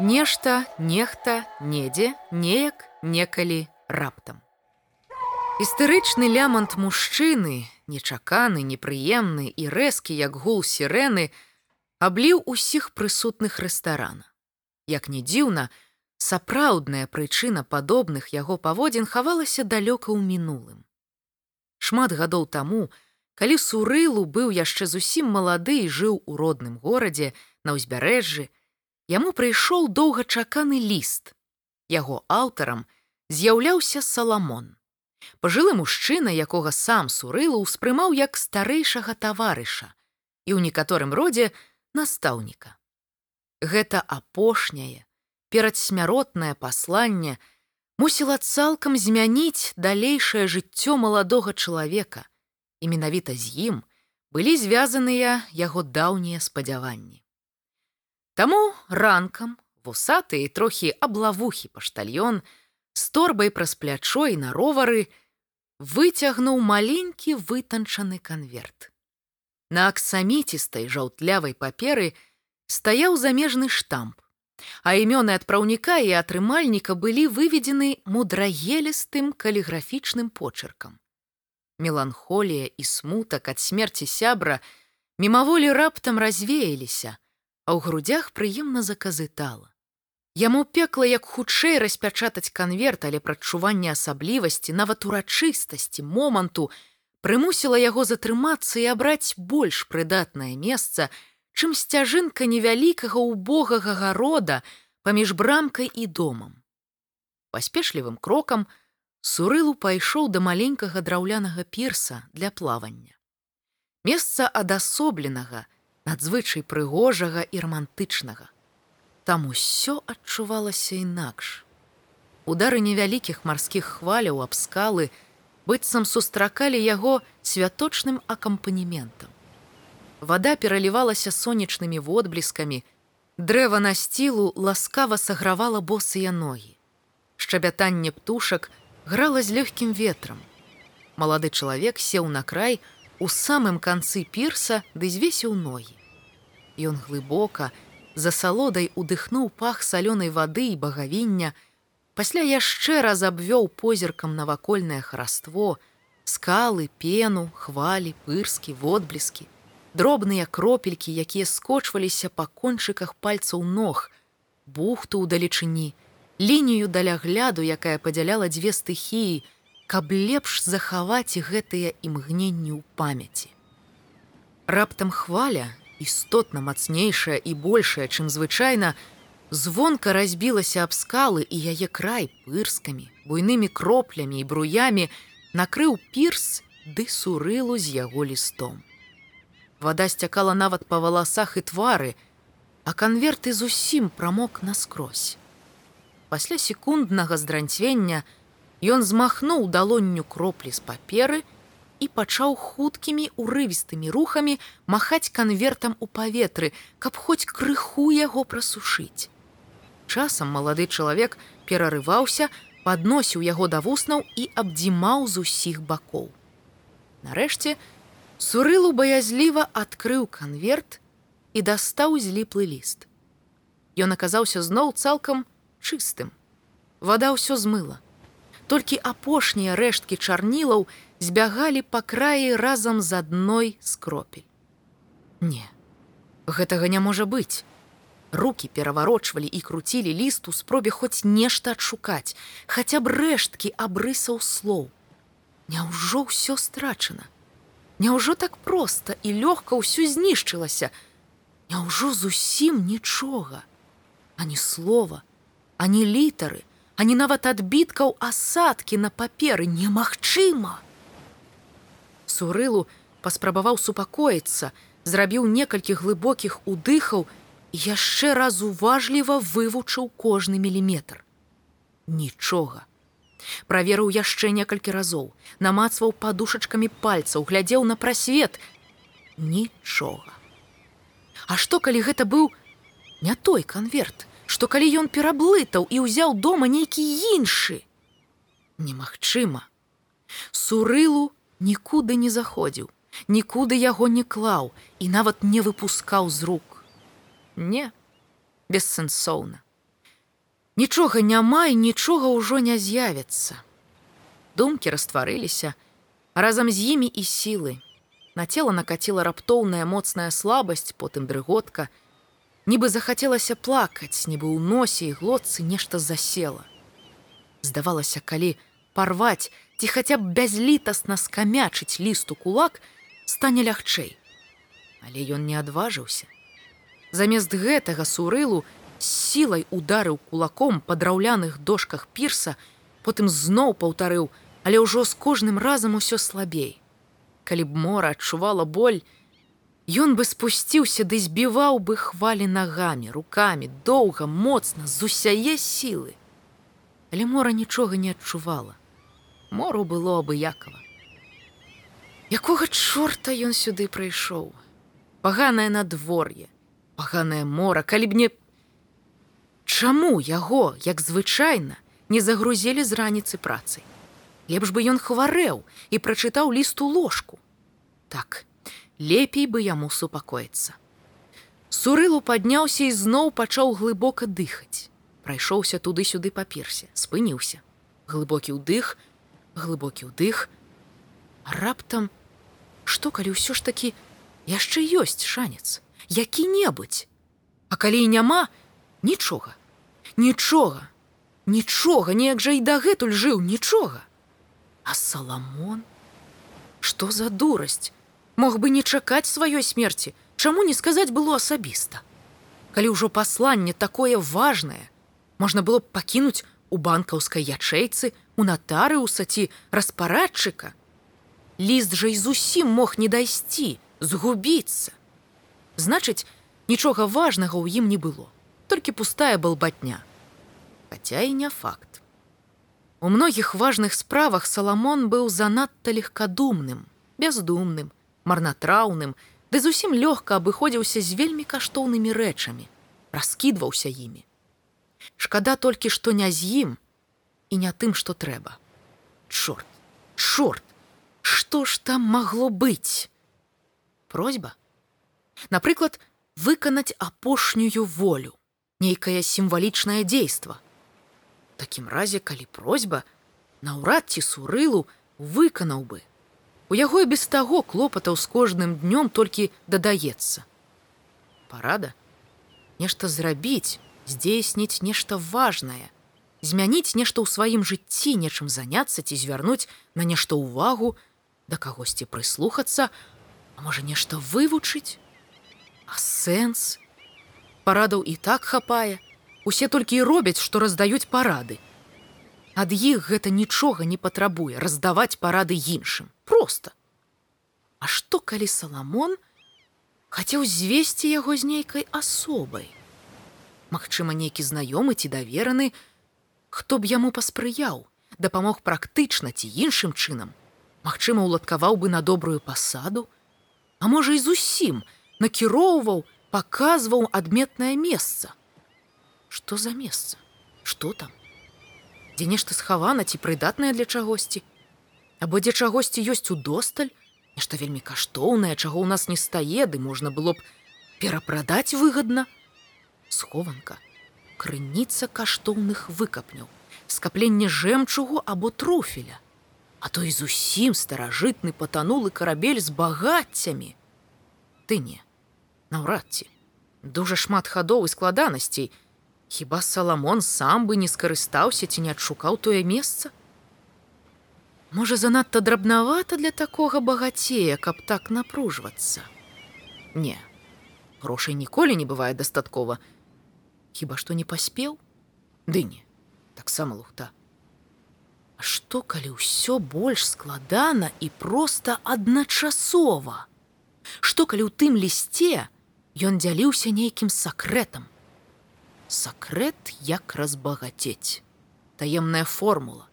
Нешта, нехта, недзе, неяк, некалі раптам. Істэрычны лямант мужчыны, нечаканы, непрыемны і рэзкі, як гул сірэны, абліў усіх прысутных рэстарана. Як не дзіўна, сапраўдная прычына падобных яго паводзін хавалася далёка ў мінулым. Шмат гадоў таму, калі сурылу быў яшчэ зусім малады і жыў у родным горадзе на ўзбярэжжы, яму прыйшоў доўгачаканы ліст. Яго аўтарам з'яўляўся саламон. Пажылы мужчына, якога сам сурылу ўспрымаў як старэйшага таварыша і ў некаторым родзе настаўніка. Гэта апошняе, перадсмяротнае пасланне мусіла цалкам змяніць далейшае жыццё маладога чалавека, і менавіта з ім былі звязаныя яго даўнія спадзяванні. Таму ранкам вусаты і трохі аблавухі паштальён, з торбай праз плячо і на ровары выцягнуў маленькі вытанчаны канверт. На аксаміцістай жаўтлявай паперы стаяў замежны штамп, а імёны адпраўніка і атрымальніка былі выведзены мудрагелістым каліграфічным почеркам. Меланхолія і смутак ад смерці сябра мімаволі раптам развеяліся, а ў грудях прыемна заказытала. Яму пекла як хутчэй распячатаць канверт, але прадчуванне асаблівасці, нават урачыстасці моманту прымусіла яго затрымацца і абраць больш прыдатнае месца, чым сцяжынка невялікага убогага гарода паміж брамкай і домам. Паспешлівым крокам сурылу пайшоў да маленькага драўлянага пірса для плавання. Месца адасобленага, надзвычай прыгожага і романтычнага там усё адчувалася інакш. Удары невялікіх марскіх хваляў аб скалы быццам сустракалі яго святочным акампанементам. Вада пералівалася сонечнымі водбліскамі, дрэва на сцілу ласкава сагравала босыя ногі. Шчабятанне птушак грала з лёгкім ветрам. Малады чалавек сеў на край у самым канцы пірса ды звесіў ногі. Ён глыбока, за салодай удыхнуў пах салёнай вады і багавіння, пасля яшчэ раз абвёў позіркам навакольнае хараство, скалы, пену, хвалі, пырскі, водбліскі, дробныя кропелькі, якія скочваліся па кончыках пальцаў ног, бухту ў далечыні, лінію далягляду, якая падзяляла дзве стыхіі, каб лепш захаваць гэтыя імгненні ў памяці. Раптам хваля, істотна мацнейшая і большая, чым звычайна, звонка разбілася аб скалы і яе край пырскамі, буйнымі кроплямі і бруямі накрыў пірс ды сурылу з яго лістом. Вада сцякала нават па валасах і твары, а канверты зусім прамок наскрозь. Пасля секунднага здранцвення ён змахнуў далонню кроплі з паперы, і пачаў хуткімі урывістымі рухамі махаць канвертам у паветры, каб хоць крыху яго прасушыць. Часам малады чалавек перарываўся, падносіў яго да вуснаў і абдзімаў з усіх бакоў. Нарэшце сурылу баязліва адкрыў канверт і дастаў зліплы ліст. Ён аказаўся зноў цалкам чыстым. Вада ўсё змыла. Толькі апошнія рэшткі чарнілаў, збягалі па краі разам з адной скропель. Не, гэтага не можа быць. Рукі пераварочвалі і круцілі ліст у спробе хоць нешта адшукаць, хаця б рэшткі абрысаў слоў. Няўжо ўсё страчана. Няўжо так проста і лёгка ўсё знішчылася. Няўжо зусім нічога, ані слова, ані літары, ані нават адбіткаў асадкі на паперы немагчыма сурылу паспрабаваў супакоіцца, зрабіў некалькі глыбокіх удыхаў і яшчэ раз уважліва вывучыў кожны міліметр. Нічога. Праверыў яшчэ некалькі разоў, намацваў падушачкамі пальцаў, глядзеў на прасвет. Нічога. А што калі гэта быў не той канверт, што калі ён пераблытаў і ўзяў дома нейкі іншы? Немагчыма. Сурылу нікуды не заходзіў, нікуды яго не клаў і нават не выпускаў з рук. Не, бессэнсоўна. Нічога няма і нічога ўжо не з'явіцца. Думкі растварыліся, разам з імі і сілы. На цела накаціла раптоўная моцная слабасць, потым дрыготка. Нібы захацелася плакаць, нібы ў носе і глотцы нешта засела. Здавалася, калі парваць ці хаця б бязлітасна скамячыць лісту кулак, стане лягчэй. Але ён не адважыўся. Замест гэтага сурылу, сілай ударыў кулаком па драўляных дошках пірса, потым зноў паўтарыў, але ўжо з кожным разам усё слабей. Калі б мора адчувала боль, ён бы спусціўся ды збіваў бы хвалі нагамі, рукамі, доўга, моцна, з усяе сілы. Але мора нічога не адчувала. Мору было абыякова. Якога чорта ён сюды прыйшоў? Паганае надвор'е, паганае мора, калі б не Чаму яго, як звычайна, не загрузілі з раніцы працай? Лепш бы ён хварэў і прачытаў лісту ложку. Так, лепей бы яму супакоіцца. Сурылу падняўся і зноў пачаў глыбока дыхаць. Прайшоўся туды-сюды паперся, спыніўся. Глыбокі ўдых, глыбокі ўдых. Раптам, што калі ўсё ж такі яшчэ ёсць шанец, які-небудзь. А калі няма, нічога. Нічога. Нічога. Неяк жа і дагэтуль жыў нічога. А саламон? Что за дурасць? Мог бы не чакаць сваёй смерти чаму не сказаць было асабіста? Калі ўжо пасланне такое важное можна было б пакінуць у банкаўскай ячэйцы у натарыуса ці распарадчыка ліст жа і зусім мог не дайсці згубіцца значыць нічога важнага ў ім не было толькі пустая балбатня. Хаця і не факт. У многіх важных справах Саламон быў занадта легкадумным, бяздумным, марнатраўным, ды зусім лёгка абыходзіўся з вельмі каштоўнымі рэчамі, раскідваўся імі. Шкада толькі, што не з ім і не тым, што трэба. Чорт, чорт, што ж там магло быць? Просьба. Напрыклад, выканаць апошнюю волю нейкае сімвалічнае дзейства. Такім разе, калі просьба, наўрад ці сурылу выканаў бы. У яго і без таго клопатаў з кожным днём толькі дадаецца. Парада нешта зрабіць, здзейсніць нешта важнае, змяніць нешта ў сваім жыцці, нечым заняцца ці звярнуць на нешта ўвагу, да кагосьці прыслухацца, а можа нешта вывучыць, А сэнс, парадаў і так хапае. Усе толькі і робяць, што раздаюць парады. Ад іх гэта нічога не патрабуе раздаваць парады іншым. Просто. А што калі Саламон хацеў звесці яго з нейкай асобай? Магчыма, нейкі знаёмы ці давераны, хто б яму паспрыяў, дапамог практычна ці іншым чынам. Магчыма, уладкаваў бы на добрую пасаду, А можа і зусім накіроўваў, паказваў адметнае месца. Што за месца? Што там? Дзе нешта схавана ці прыдатнае для чагосьці? Або дзе чагосьці ёсць удосталь, нешта вельмі каштоўнае, чаго ў нас не стае, ды можна было б перапрадаць выгадна. Схованка, крыніца каштоўных выкапняў, скапленне жэмчугу або труфеля. А то і зусім старажытны патанулы карабель з багаццямі. Ты не наўрад ці. Дужа шмат хадоў і складанасцей. Хіба саламон сам бы не скарыстаўся ці не адшукаў тое месца? Можа занадта драбнавата для такога багацея каб так напружвацца? Не грошай ніколі не бывае дастаткова хіба што не паспеў ды не таксама лухта А што калі ўсё больш складана і проста адначасова што калі ў тым лісце, ён дзяліўся нейкім сакрэтам. Сакрэт як разбагацець. Таемная формула.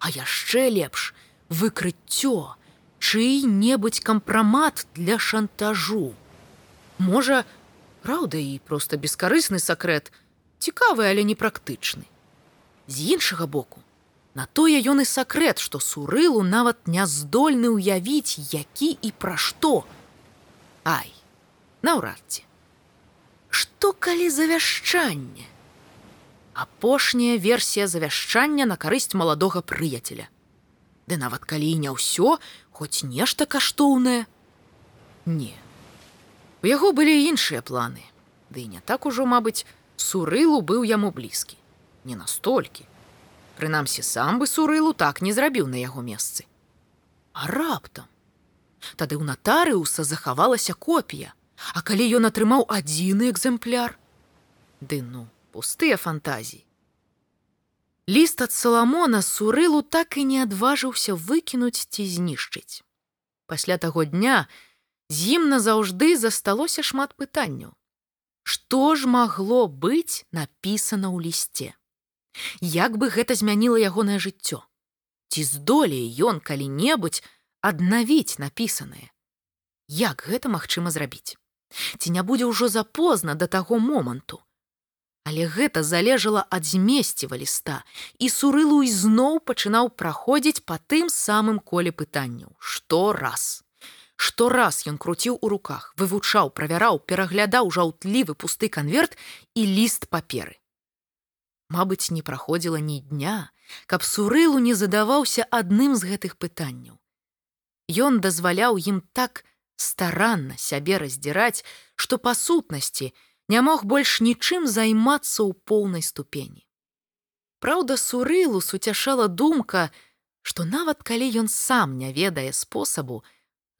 А яшчэ лепш выкрыццё, чый-небудзь кампрамат для шантажу. Можа, праўда і проста бескарысны сакрэт, цікавы, але непрактычны. З іншага боку, на тое ён і сакрэт, што сурылу нават не здольны ўявіць, які і пра што. Ай, наўрад ці. Што калі завяшчанне? апошняя версія завяшчання на карысць маладога прыяцеля. Ды нават калі не ўсё, хоць нешта каштоўнае. Не. У яго былі іншыя планы. Ды не так ужо, мабыць, сурылу быў яму блізкі. Не настолькі. Прынамсі, сам бы сурылу так не зрабіў на яго месцы. А раптам. Тады ў натарыуса захавалася копія, А калі ён атрымаў адзіны экземпляр, Ды ну, пустыя фантазіі. Ліст ад Саламона сурылу так і не адважыўся выкінуць ці знішчыць. Пасля таго дня з ім назаўжды засталося шмат пытанняў. Што ж магло быць напісана ў лісце? Як бы гэта змяніла ягонае жыццё? Ці здолее ён калі-небудзь аднавіць напісанае? Як гэта магчыма зрабіць? Ці не будзе ўжо запозна да таго моманту, Але гэта залежала ад змесціва ліста, і сурылу ізноў пачынаў праходзіць па тым самым коле пытанняў, што раз. Што раз ён круціў у руках, вывучаў, правяраў, пераглядаў жаўтлівы пусты канверт і ліст паперы. Мабыць, не праходзіла ні дня, каб сурылу не задаваўся адным з гэтых пытанняў. Ён дазваляў ім так старанна сябе раздзіраць, што па сутнасці, не мог больш нічым займацца ў поўнай ступені. Праўда, сурылу суцяшала думка, што нават калі ён сам не ведае спосабу,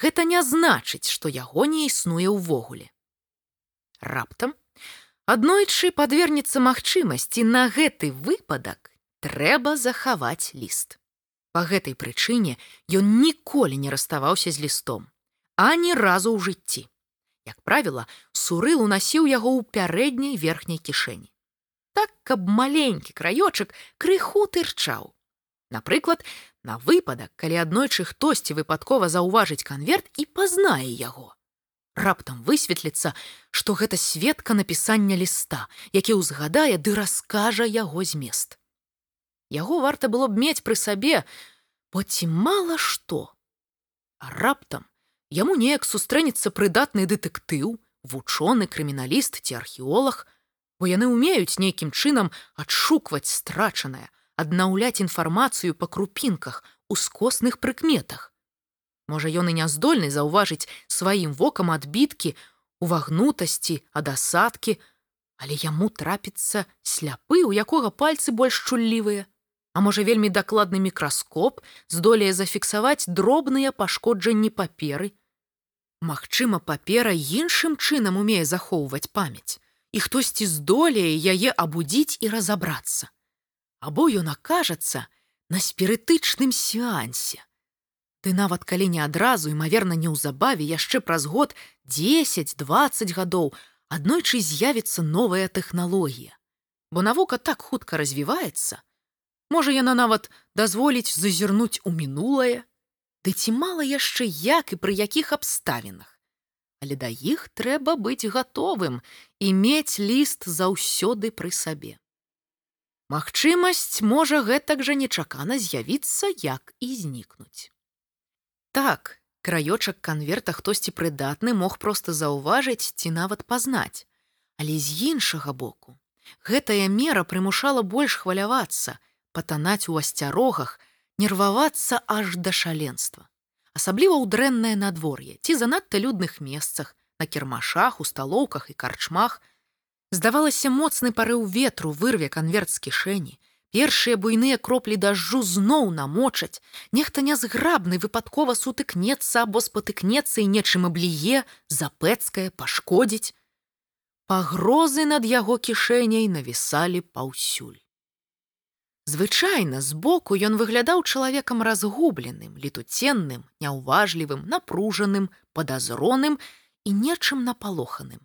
гэта не значыць, што яго не існуе ўвогуле. Раптам аднойчы падвернецца магчымасці на гэты выпадак трэба захаваць ліст. Па гэтай прычыне ён ніколі не раставаўся з лістом, ані разу ў жыцці. Як правіла, сурыл унасіў яго ў пярэдняй верхняй кішэні. Так, каб маленькі краёчак крыху тырчаў. Напрыклад, на выпадак, калі аднойчы хтосьці выпадкова заўважыць канверт і пазнае яго. Раптам высветліцца, што гэта сведка напісання ліста, які ўзгадае ды раскажа яго змест. Яго варта было б мець пры сабе, бо ці мала што. А раптам Яму неяк сустрэнецца прыдатны дэтэктыў, вучоны крыміналіст ці археолог, бо яны ўмеюць нейкім чынам адшукваць страчанае, аднаўляць інфармацыю па крупінках у скосных прыкметах. Можа, ён і няздольны заўважыць сваім вокам адбіткі, увагнутасці, ад асадкі, але яму трапіцца сляпы, у якога пальцы больш чуллівыя. А можа вельмі дакладны мікраскоп здолее зафіксаваць дробныя пашкоджанні паперы, Магчыма, папера іншым чынам умее захоўваць памяць, і хтосьці здолее яе абудзіць і разабрацца. Або ён акажацца на спірытычным сеансе. Ты нават калі не адразу, імаверна, неўзабаве яшчэ праз год 10-20 гадоў аднойчы з'явіцца новая тэхналогія. Бо навука так хутка развіваецца, можа яна нават дазволіць зазірнуць у мінулае, Ды ці мала яшчэ як і пры якіх абставінах. Але да іх трэба быць гатовым і мець ліст заўсёды пры сабе. Магчымасць можа гэтак жа нечакана з'явіцца, як і знікнуць. Так, краёчак канверта хтосьці прыдатны мог проста заўважыць ці нават пазнаць. Але з іншага боку, гэтая мера прымушала больш хвалявацца, патанаць у асцярогах, нервавацца аж да шаленства. Асабліва ў дрэннае надвор'е ці занадта людных месцах, на кірмашах, у сталоўках і карчмах. Здавалася, моцны парыў ветру вырве канверт з кішэні. Першыя буйныя кроплі дажджу зноў намочаць. Нехта нязграбны выпадкова сутыкнецца або спатыкнецца і нечым абліе, запэцкае, пашкодзіць. Пагрозы над яго кішэняй навісалі паўсюль. Звычайна збоку ён выглядаў чалавекам разгубленым, летуценным, няўважлівым, напружаным, падазроным і нечым напалоханым.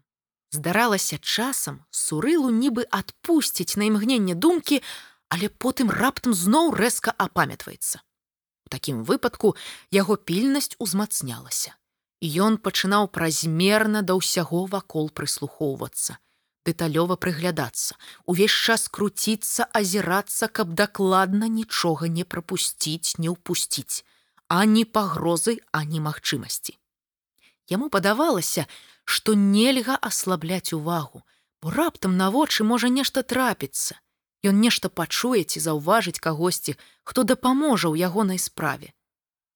Здаралася часам сурылу нібы адпусціць на імгненне думкі, але потым раптам зноў рэзка апамятваецца. У такім выпадку яго пільнасць узмацнялася. Ён пачынаў празмерна да ўсяго вакол прыслухоўвацца дэталёва прыглядацца, увесь час круціцца, азірацца, каб дакладна нічога не прапусціць, не ўпусціць, ані пагрозы, ані магчымасці. Яму падавалася, што нельга аслабляць увагу, бо раптам на вочы можа нешта трапіцца, Ён нешта пачуе ці заўважыць кагосьці, хто дапаможа ў ягонай справе.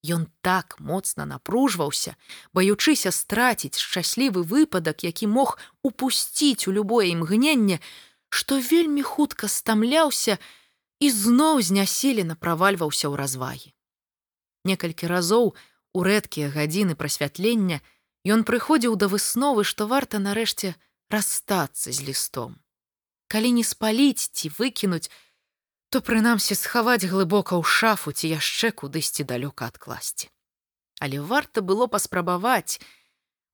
Ён так моцна напружваўся, баючыся страціць шчаслівы выпадак, які мог упусціць у любое імгненне, што вельмі хутка стамляўся і зноў знясілена правальваўся ў развагі. Некалькі разоў у рэдкія гадзіны прасвятлення ён прыходзіў да высновы, што варта нарэшце расстацца з лістом. Калі не спаліць ці выкінуць, то прынамсі схаваць глыбока ў шафу ці яшчэ кудысьці далёка адкласці. Але варта было паспрабаваць,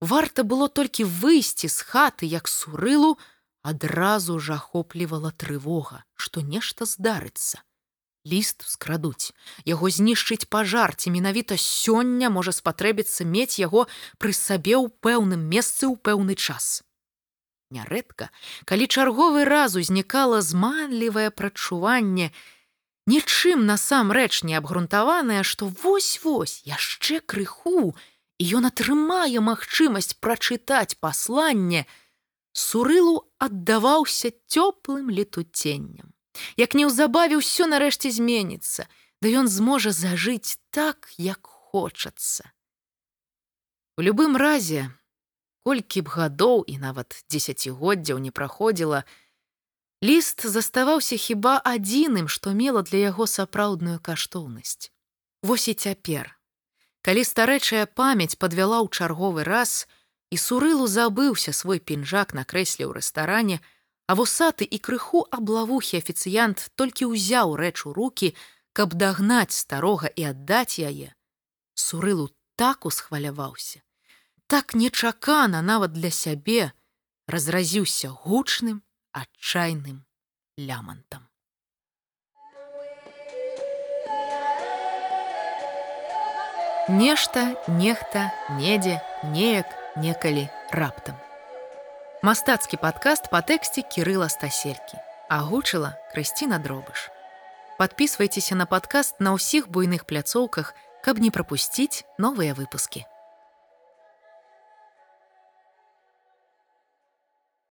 варта было толькі выйсці з хаты як сурылу, адразу ж ахоплівала трывога, што нешта здарыцца. Ліст скрадуць, яго знішчыць пажар ці менавіта сёння можа спатрэбіцца мець яго пры сабе ў пэўным месцы ў пэўны час. Нярэдка, калі чарговы раз узнікала зманлівае прачуванне, нічым насамрэч не абгрунтаванае, што вось-вось яшчэ крыху, і ён атрымае магчымасць прачытаць пасланне, Сурылу аддаваўся цёплым летуценнем. Як неўзабаве ўсё нарэшце зменіцца, да ён зможа зажыць так, як хочацца. У любым разе, колькі б гадоў і нават дзесяцігоддзяў не праходзіла, ліст заставаўся хіба адзіным, што мела для яго сапраўдную каштоўнасць. Вось і цяпер. Калі старэчая памяць падвяла ў чарговы раз, і сурылу забыўся свой пінжак на крэсле ў рэстаране, а вусаты і крыху аблавухі афіцыянт толькі ўзяў рэч у руки, каб дагнаць старога і аддаць яе. Сурылу так усхваляваўся, так нечакана нават для сябе разразіўся гучным адчайным лямантам. Нешта, нехта, недзе, неяк, некалі раптам. Мастацкі падкаст па тэксце кірыла стаселькі, агучыла Крысціна дробыш. Падпісвайцеся на падкаст на ўсіх буйных пляцоўках, каб не прапусціць новыя выпускі.